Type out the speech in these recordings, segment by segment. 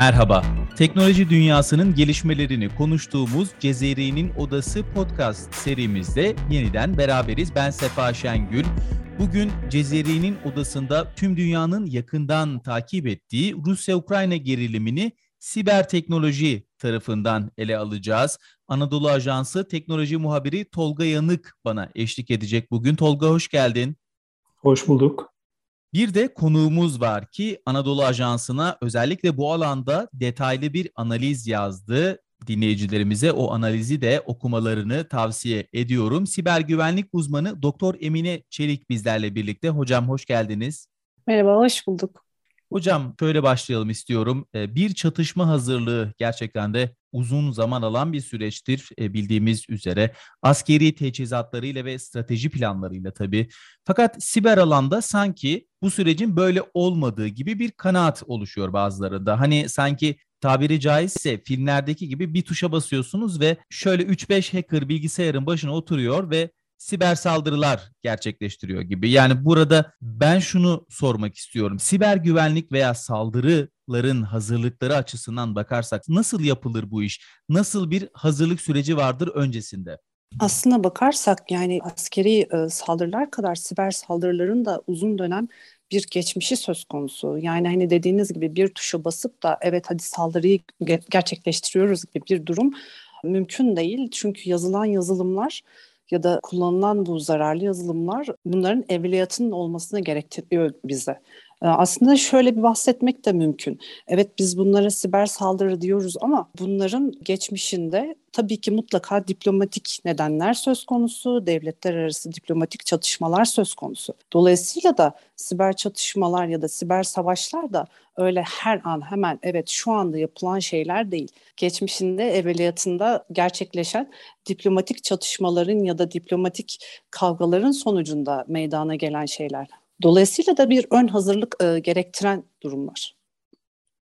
Merhaba. Teknoloji dünyasının gelişmelerini konuştuğumuz Cezeri'nin Odası podcast serimizde yeniden beraberiz. Ben Sefa Şengül. Bugün Cezeri'nin odasında tüm dünyanın yakından takip ettiği Rusya-Ukrayna gerilimini siber teknoloji tarafından ele alacağız. Anadolu Ajansı teknoloji muhabiri Tolga Yanık bana eşlik edecek bugün. Tolga hoş geldin. Hoş bulduk. Bir de konuğumuz var ki Anadolu Ajansı'na özellikle bu alanda detaylı bir analiz yazdı. Dinleyicilerimize o analizi de okumalarını tavsiye ediyorum. Siber güvenlik uzmanı Doktor Emine Çelik bizlerle birlikte. Hocam hoş geldiniz. Merhaba, hoş bulduk. Hocam şöyle başlayalım istiyorum. Ee, bir çatışma hazırlığı gerçekten de uzun zaman alan bir süreçtir e, bildiğimiz üzere. Askeri teçhizatlarıyla ve strateji planlarıyla tabii. Fakat siber alanda sanki bu sürecin böyle olmadığı gibi bir kanaat oluşuyor bazılarında. Hani sanki tabiri caizse filmlerdeki gibi bir tuşa basıyorsunuz ve şöyle 3-5 hacker bilgisayarın başına oturuyor ve siber saldırılar gerçekleştiriyor gibi. Yani burada ben şunu sormak istiyorum. Siber güvenlik veya saldırıların hazırlıkları açısından bakarsak nasıl yapılır bu iş? Nasıl bir hazırlık süreci vardır öncesinde? Aslına bakarsak yani askeri e, saldırılar kadar siber saldırıların da uzun dönem bir geçmişi söz konusu. Yani hani dediğiniz gibi bir tuşa basıp da evet hadi saldırıyı gerçekleştiriyoruz gibi bir durum mümkün değil. Çünkü yazılan yazılımlar ya da kullanılan bu zararlı yazılımlar bunların evliyatının olmasını gerektiriyor bize. Ee, aslında şöyle bir bahsetmek de mümkün. Evet biz bunlara siber saldırı diyoruz ama bunların geçmişinde tabii ki mutlaka diplomatik nedenler söz konusu, devletler arası diplomatik çatışmalar söz konusu. Dolayısıyla da siber çatışmalar ya da siber savaşlar da öyle her an hemen evet şu anda yapılan şeyler değil. Geçmişinde evveliyatında gerçekleşen diplomatik çatışmaların ya da diplomatik kavgaların sonucunda meydana gelen şeyler. Dolayısıyla da bir ön hazırlık e, gerektiren durumlar.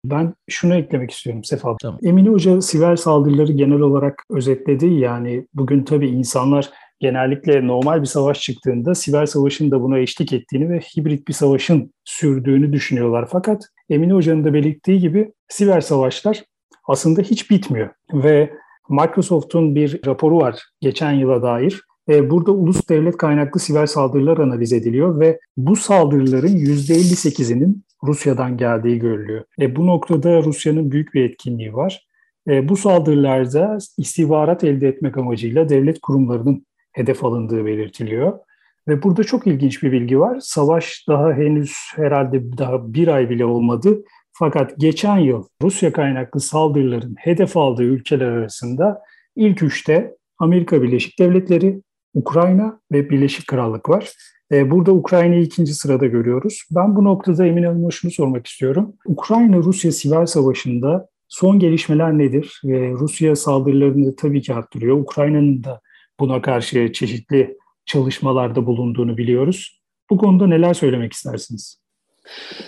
Ben şunu eklemek istiyorum Sefa. Tamam. Emine Hoca siber saldırıları genel olarak özetledi. Yani bugün tabii insanlar genellikle normal bir savaş çıktığında siber savaşın da buna eşlik ettiğini ve hibrit bir savaşın sürdüğünü düşünüyorlar. Fakat Emine Hoca'nın da belirttiği gibi siber savaşlar aslında hiç bitmiyor. Ve Microsoft'un bir raporu var geçen yıla dair. E, burada ulus devlet kaynaklı siber saldırılar analiz ediliyor ve bu saldırıların %58'inin Rusya'dan geldiği görülüyor. E, bu noktada Rusya'nın büyük bir etkinliği var. E, bu saldırılarda istihbarat elde etmek amacıyla devlet kurumlarının hedef alındığı belirtiliyor. Ve burada çok ilginç bir bilgi var. Savaş daha henüz herhalde daha bir ay bile olmadı. Fakat geçen yıl Rusya kaynaklı saldırıların hedef aldığı ülkeler arasında ilk üçte Amerika Birleşik Devletleri, Ukrayna ve Birleşik Krallık var. E, burada Ukrayna'yı ikinci sırada görüyoruz. Ben bu noktada Emin Hanım'a şunu sormak istiyorum. Ukrayna-Rusya siber savaşında son gelişmeler nedir? Rusya saldırılarını tabii ki arttırıyor. Ukrayna'nın da buna karşı çeşitli çalışmalarda bulunduğunu biliyoruz. Bu konuda neler söylemek istersiniz?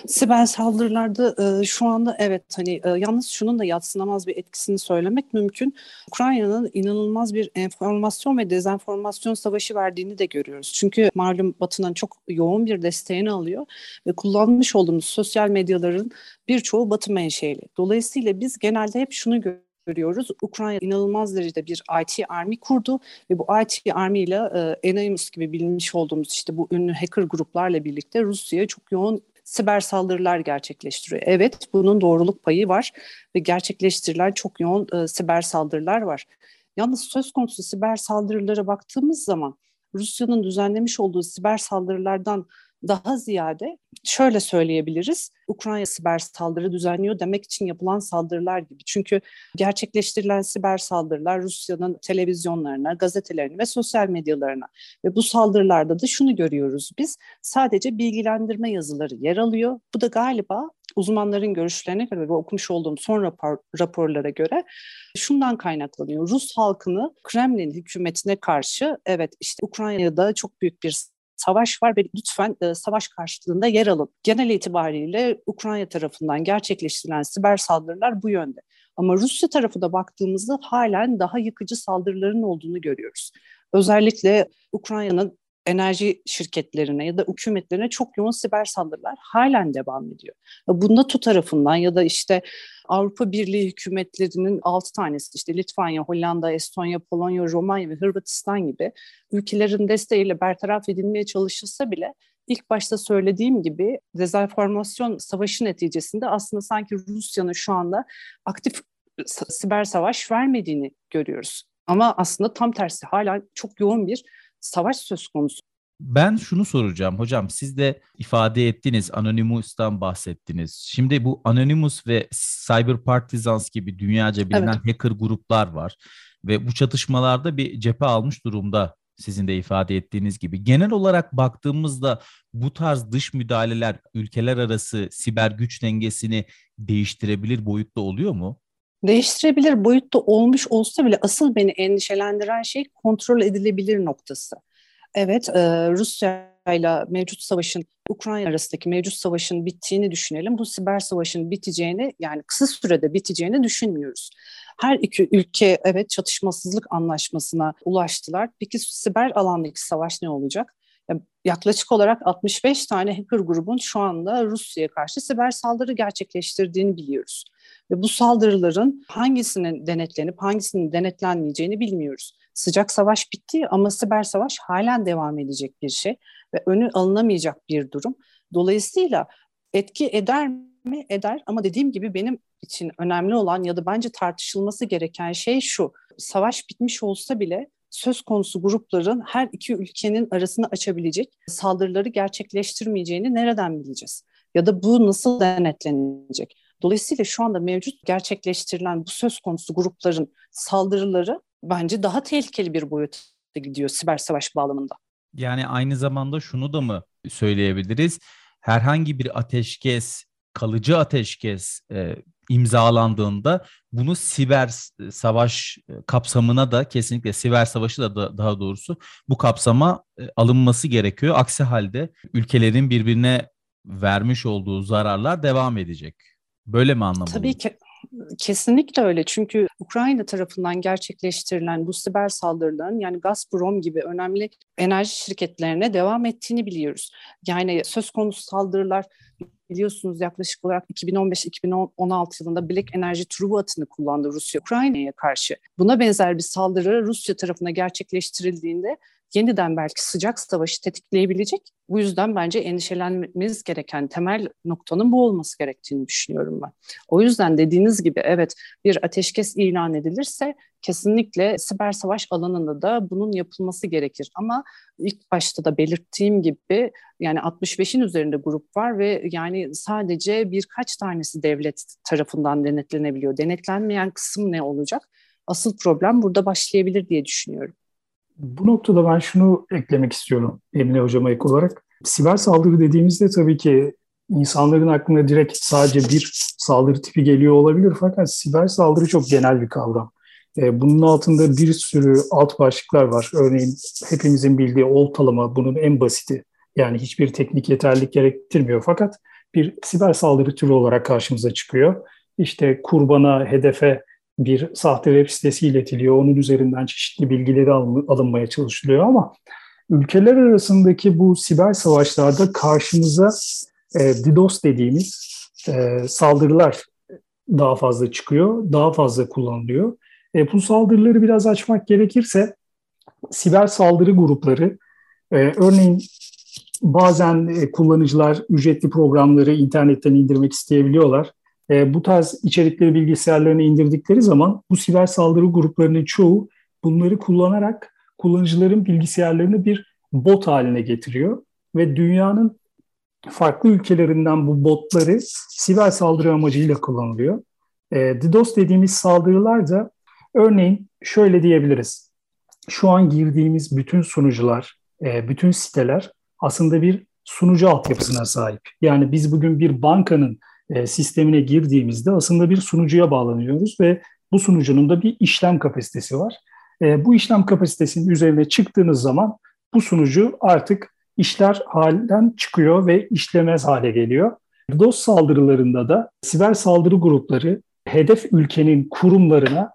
Siber saldırılarda e, şu anda evet hani e, yalnız şunun da yatsınamaz bir etkisini söylemek mümkün. Ukrayna'nın inanılmaz bir enformasyon ve dezenformasyon savaşı verdiğini de görüyoruz. Çünkü malum Batı'nın çok yoğun bir desteğini alıyor ve kullanmış olduğumuz sosyal medyaların birçoğu Batı menşeli. Dolayısıyla biz genelde hep şunu görüyoruz görüyoruz. Ukrayna inanılmaz derecede bir IT army kurdu ve bu IT army ile e, Anonymous gibi bilmiş olduğumuz işte bu ünlü hacker gruplarla birlikte Rusya'ya çok yoğun siber saldırılar gerçekleştiriyor. Evet bunun doğruluk payı var ve gerçekleştirilen çok yoğun e, siber saldırılar var. Yalnız söz konusu siber saldırılara baktığımız zaman Rusya'nın düzenlemiş olduğu siber saldırılardan daha ziyade şöyle söyleyebiliriz. Ukrayna siber saldırı düzenliyor demek için yapılan saldırılar gibi. Çünkü gerçekleştirilen siber saldırılar Rusya'nın televizyonlarına, gazetelerine ve sosyal medyalarına. Ve bu saldırılarda da şunu görüyoruz biz. Sadece bilgilendirme yazıları yer alıyor. Bu da galiba uzmanların görüşlerine göre ve okumuş olduğum son rapor, raporlara göre şundan kaynaklanıyor. Rus halkını Kremlin hükümetine karşı evet işte Ukrayna'da çok büyük bir savaş var ve lütfen e, savaş karşılığında yer alın. Genel itibariyle Ukrayna tarafından gerçekleştirilen siber saldırılar bu yönde. Ama Rusya tarafına baktığımızda halen daha yıkıcı saldırıların olduğunu görüyoruz. Özellikle Ukrayna'nın enerji şirketlerine ya da hükümetlerine çok yoğun siber saldırılar halen devam ediyor. Bunda TU tarafından ya da işte Avrupa Birliği hükümetlerinin altı tanesi işte Litvanya, Hollanda, Estonya, Polonya, Romanya ve Hırvatistan gibi ülkelerin desteğiyle bertaraf edilmeye çalışılsa bile ilk başta söylediğim gibi dezenformasyon savaşı neticesinde aslında sanki Rusya'nın şu anda aktif siber savaş vermediğini görüyoruz. Ama aslında tam tersi hala çok yoğun bir savaş söz konusu. Ben şunu soracağım hocam siz de ifade ettiniz Anonymous'tan bahsettiniz. Şimdi bu Anonymous ve Cyber Partisans gibi dünyaca bilinen evet. hacker gruplar var ve bu çatışmalarda bir cephe almış durumda sizin de ifade ettiğiniz gibi. Genel olarak baktığımızda bu tarz dış müdahaleler ülkeler arası siber güç dengesini değiştirebilir boyutta oluyor mu? Değiştirebilir boyutta olmuş olsa bile asıl beni endişelendiren şey kontrol edilebilir noktası. Evet, e, Rusya ile mevcut savaşın, Ukrayna arasındaki mevcut savaşın bittiğini düşünelim. Bu siber savaşın biteceğini, yani kısa sürede biteceğini düşünmüyoruz. Her iki ülke evet çatışmasızlık anlaşmasına ulaştılar. Peki siber alandaki savaş ne olacak? yaklaşık olarak 65 tane hacker grubun şu anda Rusya'ya karşı siber saldırı gerçekleştirdiğini biliyoruz. Ve bu saldırıların hangisinin denetlenip hangisinin denetlenmeyeceğini bilmiyoruz. Sıcak savaş bitti ama siber savaş halen devam edecek bir şey ve önü alınamayacak bir durum. Dolayısıyla etki eder mi? Eder ama dediğim gibi benim için önemli olan ya da bence tartışılması gereken şey şu. Savaş bitmiş olsa bile söz konusu grupların her iki ülkenin arasını açabilecek saldırıları gerçekleştirmeyeceğini nereden bileceğiz? Ya da bu nasıl denetlenecek? Dolayısıyla şu anda mevcut gerçekleştirilen bu söz konusu grupların saldırıları bence daha tehlikeli bir boyuta gidiyor siber savaş bağlamında. Yani aynı zamanda şunu da mı söyleyebiliriz? Herhangi bir ateşkes, kalıcı ateşkes e, imzalandığında bunu siber savaş e, kapsamına da kesinlikle siber savaşı da daha doğrusu bu kapsama e, alınması gerekiyor. Aksi halde ülkelerin birbirine vermiş olduğu zararlar devam edecek. Böyle mi anlamalıyız? Tabii ki. Kesinlikle öyle çünkü Ukrayna tarafından gerçekleştirilen bu siber saldırıların yani Gazprom gibi önemli enerji şirketlerine devam ettiğini biliyoruz. Yani söz konusu saldırılar biliyorsunuz yaklaşık olarak 2015-2016 yılında Black Energy Truva atını kullandı Rusya Ukrayna'ya karşı. Buna benzer bir saldırı Rusya tarafına gerçekleştirildiğinde yeniden belki sıcak savaşı tetikleyebilecek. Bu yüzden bence endişelenmemiz gereken temel noktanın bu olması gerektiğini düşünüyorum ben. O yüzden dediğiniz gibi evet bir ateşkes ilan edilirse kesinlikle siber savaş alanında da bunun yapılması gerekir. Ama ilk başta da belirttiğim gibi yani 65'in üzerinde grup var ve yani sadece birkaç tanesi devlet tarafından denetlenebiliyor. Denetlenmeyen kısım ne olacak? Asıl problem burada başlayabilir diye düşünüyorum. Bu noktada ben şunu eklemek istiyorum Emine Hocama ek olarak. Siber saldırı dediğimizde tabii ki insanların aklına direkt sadece bir saldırı tipi geliyor olabilir fakat siber saldırı çok genel bir kavram. E, bunun altında bir sürü alt başlıklar var. Örneğin hepimizin bildiği oltalama bunun en basiti. Yani hiçbir teknik yeterlilik gerektirmiyor fakat bir siber saldırı türü olarak karşımıza çıkıyor. İşte kurbana, hedefe bir sahte web sitesi iletiliyor. Onun üzerinden çeşitli bilgileri alınmaya çalışılıyor ama ülkeler arasındaki bu siber savaşlarda karşımıza e, DDoS dediğimiz e, saldırılar daha fazla çıkıyor, daha fazla kullanılıyor. E, bu saldırıları biraz açmak gerekirse siber saldırı grupları e, örneğin bazen e, kullanıcılar ücretli programları internetten indirmek isteyebiliyorlar e, bu tarz içerikleri bilgisayarlarına indirdikleri zaman bu siber saldırı gruplarının çoğu bunları kullanarak kullanıcıların bilgisayarlarını bir bot haline getiriyor ve dünyanın farklı ülkelerinden bu botları siber saldırı amacıyla kullanılıyor. E, DDoS dediğimiz saldırılar da örneğin şöyle diyebiliriz. Şu an girdiğimiz bütün sunucular, e, bütün siteler aslında bir sunucu altyapısına sahip. Yani biz bugün bir bankanın e, sistemine girdiğimizde aslında bir sunucuya bağlanıyoruz ve bu sunucunun da bir işlem kapasitesi var. E, bu işlem kapasitesinin üzerine çıktığınız zaman bu sunucu artık işler halden çıkıyor ve işlemez hale geliyor. DOS saldırılarında da siber saldırı grupları hedef ülkenin kurumlarına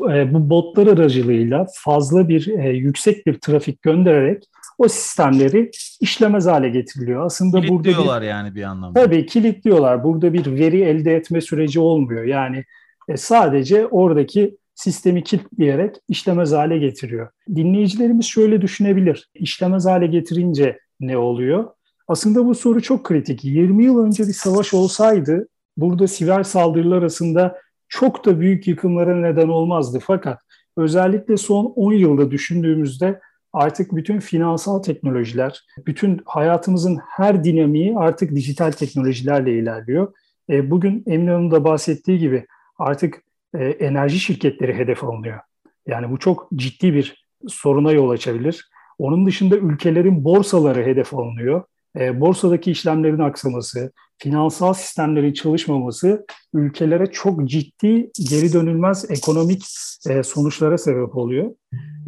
e, bu botlar aracılığıyla fazla bir yüksek bir trafik göndererek o sistemleri işlemez hale getiriliyor. Aslında kilitliyorlar burada bir, yani bir anlamda. Tabii kilitliyorlar. Burada bir veri elde etme süreci olmuyor. Yani e, sadece oradaki sistemi kilitleyerek işlemez hale getiriyor. Dinleyicilerimiz şöyle düşünebilir. İşlemez hale getirince ne oluyor? Aslında bu soru çok kritik. 20 yıl önce bir savaş olsaydı burada siber saldırılar arasında çok da büyük yıkımlara neden olmazdı. Fakat özellikle son 10 yılda düşündüğümüzde artık bütün finansal teknolojiler, bütün hayatımızın her dinamiği artık dijital teknolojilerle ilerliyor. E, bugün Emine Hanım da bahsettiği gibi artık e, enerji şirketleri hedef alınıyor. Yani bu çok ciddi bir soruna yol açabilir. Onun dışında ülkelerin borsaları hedef alınıyor. E, borsadaki işlemlerin aksaması, finansal sistemlerin çalışmaması ülkelere çok ciddi geri dönülmez ekonomik e, sonuçlara sebep oluyor.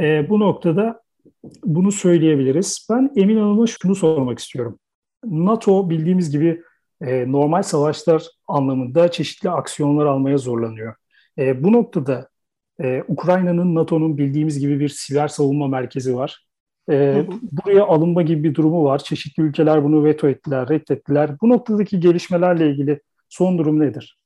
E, bu noktada bunu söyleyebiliriz. Ben Emin Hanım'a şunu sormak istiyorum. NATO bildiğimiz gibi e, normal savaşlar anlamında çeşitli aksiyonlar almaya zorlanıyor. E, bu noktada e, Ukrayna'nın NATO'nun bildiğimiz gibi bir siber savunma merkezi var. E, buraya alınma gibi bir durumu var. Çeşitli ülkeler bunu veto ettiler, reddettiler. Bu noktadaki gelişmelerle ilgili son durum nedir?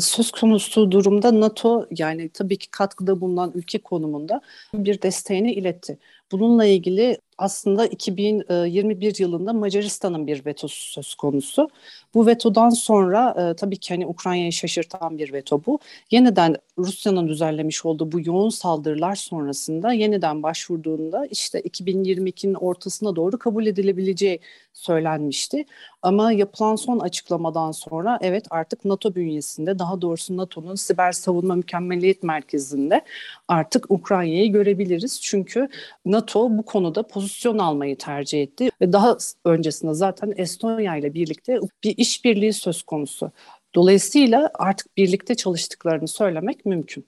söz konusu durumda NATO yani tabii ki katkıda bulunan ülke konumunda bir desteğini iletti. Bununla ilgili aslında 2021 yılında Macaristan'ın bir vetosu söz konusu. Bu vetodan sonra e, tabii ki hani Ukrayna'yı şaşırtan bir veto bu. Yeniden Rusya'nın düzenlemiş olduğu bu yoğun saldırılar sonrasında yeniden başvurduğunda işte 2022'nin ortasına doğru kabul edilebileceği söylenmişti. Ama yapılan son açıklamadan sonra evet artık NATO bünyesinde daha doğrusu NATO'nun siber savunma mükemmeliyet merkezinde artık Ukrayna'yı görebiliriz. Çünkü NATO bu konuda pozisyon almayı tercih etti ve daha öncesinde zaten Estonya ile birlikte bir işbirliği söz konusu. Dolayısıyla artık birlikte çalıştıklarını söylemek mümkün.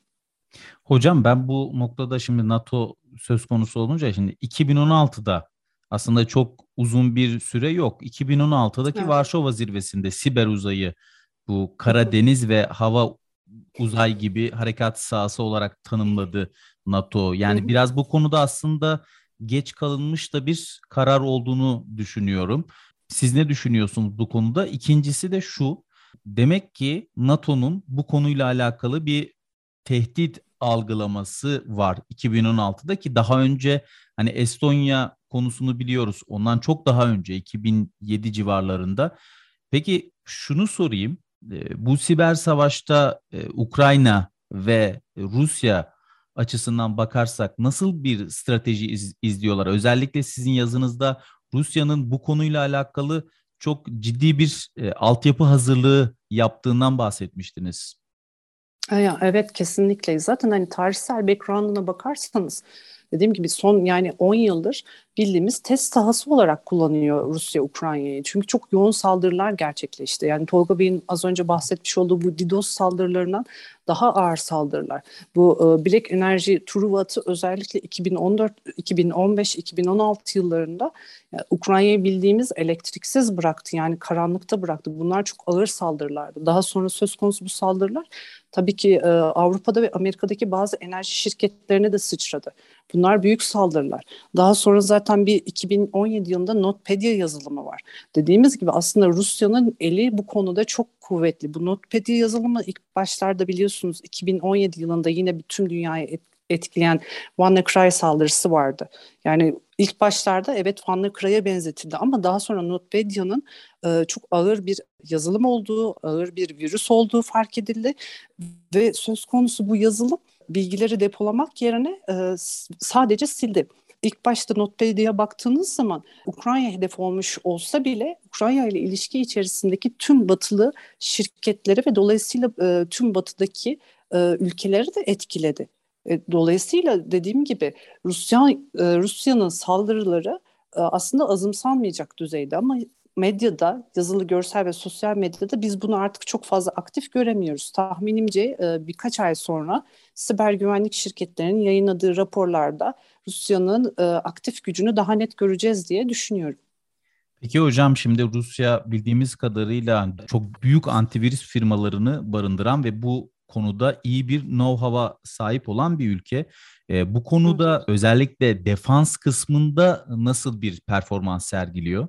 Hocam ben bu noktada şimdi NATO söz konusu olunca şimdi 2016'da aslında çok uzun bir süre yok. 2016'daki evet. Varşova zirvesinde siber uzayı bu Karadeniz ve hava uzay gibi harekat sahası olarak tanımladı NATO. Yani Hı-hı. biraz bu konuda aslında geç kalınmış da bir karar olduğunu düşünüyorum. Siz ne düşünüyorsunuz bu konuda? İkincisi de şu. Demek ki NATO'nun bu konuyla alakalı bir tehdit algılaması var 2016'da ki daha önce hani Estonya konusunu biliyoruz. Ondan çok daha önce 2007 civarlarında. Peki şunu sorayım. Ee, bu siber savaşta e, Ukrayna ve Rusya açısından bakarsak nasıl bir strateji iz, izliyorlar? Özellikle sizin yazınızda Rusya'nın bu konuyla alakalı çok ciddi bir e, altyapı hazırlığı yaptığından bahsetmiştiniz. Evet kesinlikle. Zaten hani tarihsel background'una bakarsanız dediğim gibi son yani 10 yıldır bildiğimiz test sahası olarak kullanıyor Rusya Ukrayna'yı. Çünkü çok yoğun saldırılar gerçekleşti. Yani Tolga Bey'in az önce bahsetmiş olduğu bu DDoS saldırılarından daha ağır saldırılar. Bu e, Black Energy Truvat'ı özellikle 2014, 2015, 2016 yıllarında yani Ukrayna'yı bildiğimiz elektriksiz bıraktı. Yani karanlıkta bıraktı. Bunlar çok ağır saldırılardı. Daha sonra söz konusu bu saldırılar tabii ki e, Avrupa'da ve Amerika'daki bazı enerji şirketlerine de sıçradı. Bunlar büyük saldırılar. Daha sonra zaten bir 2017 yılında Notpedia yazılımı var. Dediğimiz gibi aslında Rusya'nın eli bu konuda çok kuvvetli. Bu Notpedia yazılımı ilk başlarda biliyorsunuz 2017 yılında yine bütün dünyayı etkileyen WannaCry saldırısı vardı. Yani ilk başlarda evet WannaCry'e benzetildi ama daha sonra Notepedia'nın e, çok ağır bir yazılım olduğu, ağır bir virüs olduğu fark edildi ve söz konusu bu yazılım bilgileri depolamak yerine e, sadece sildi. İlk başta Notepedia'ya baktığınız zaman Ukrayna hedef olmuş olsa bile Ukrayna ile ilişki içerisindeki tüm batılı şirketleri ve dolayısıyla e, tüm batıdaki e, ülkeleri de etkiledi. E, dolayısıyla dediğim gibi Rusya e, Rusya'nın saldırıları e, aslında azımsanmayacak düzeyde ama medyada, yazılı, görsel ve sosyal medyada biz bunu artık çok fazla aktif göremiyoruz. Tahminimce birkaç ay sonra siber güvenlik şirketlerinin yayınladığı raporlarda Rusya'nın aktif gücünü daha net göreceğiz diye düşünüyorum. Peki hocam şimdi Rusya bildiğimiz kadarıyla çok büyük antivirüs firmalarını barındıran ve bu konuda iyi bir know-how'a sahip olan bir ülke. E, bu konuda özellikle defans kısmında nasıl bir performans sergiliyor?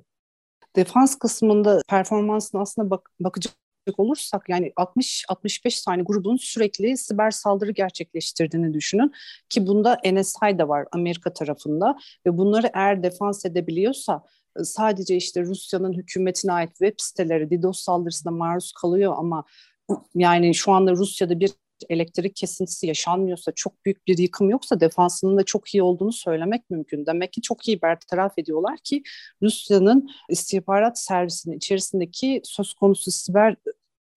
Defans kısmında performansına aslında bak, bakacak olursak yani 60-65 tane grubun sürekli siber saldırı gerçekleştirdiğini düşünün ki bunda NSI de var Amerika tarafında ve bunları eğer defans edebiliyorsa e, sadece işte Rusya'nın hükümetine ait web siteleri DDoS saldırısına maruz kalıyor ama yani şu anda Rusya'da bir elektrik kesintisi yaşanmıyorsa, çok büyük bir yıkım yoksa defansının da çok iyi olduğunu söylemek mümkün. Demek ki çok iyi bertaraf ediyorlar ki Rusya'nın istihbarat servisinin içerisindeki söz konusu siber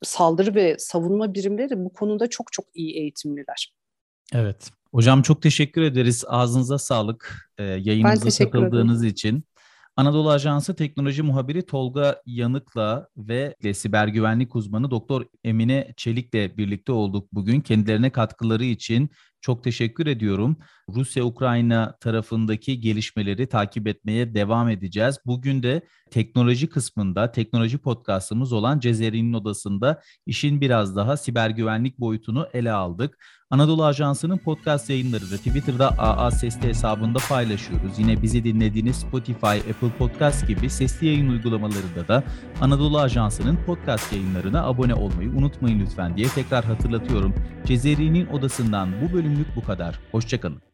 saldırı ve savunma birimleri bu konuda çok çok iyi eğitimliler. Evet. Hocam çok teşekkür ederiz. Ağzınıza sağlık. Ee, yayınımıza katıldığınız için. Anadolu Ajansı Teknoloji Muhabiri Tolga Yanık'la ve siber güvenlik uzmanı Doktor Emine Çelik'le birlikte olduk bugün. Kendilerine katkıları için çok teşekkür ediyorum. Rusya-Ukrayna tarafındaki gelişmeleri takip etmeye devam edeceğiz. Bugün de teknoloji kısmında, teknoloji podcastımız olan Cezeri'nin odasında işin biraz daha siber güvenlik boyutunu ele aldık. Anadolu Ajansı'nın podcast yayınları da Twitter'da AA Sesli hesabında paylaşıyoruz. Yine bizi dinlediğiniz Spotify, Apple Podcast gibi sesli yayın uygulamalarında da Anadolu Ajansı'nın podcast yayınlarına abone olmayı unutmayın lütfen diye tekrar hatırlatıyorum. Cezeri'nin odasından bu bölümlük bu kadar. Hoşçakalın.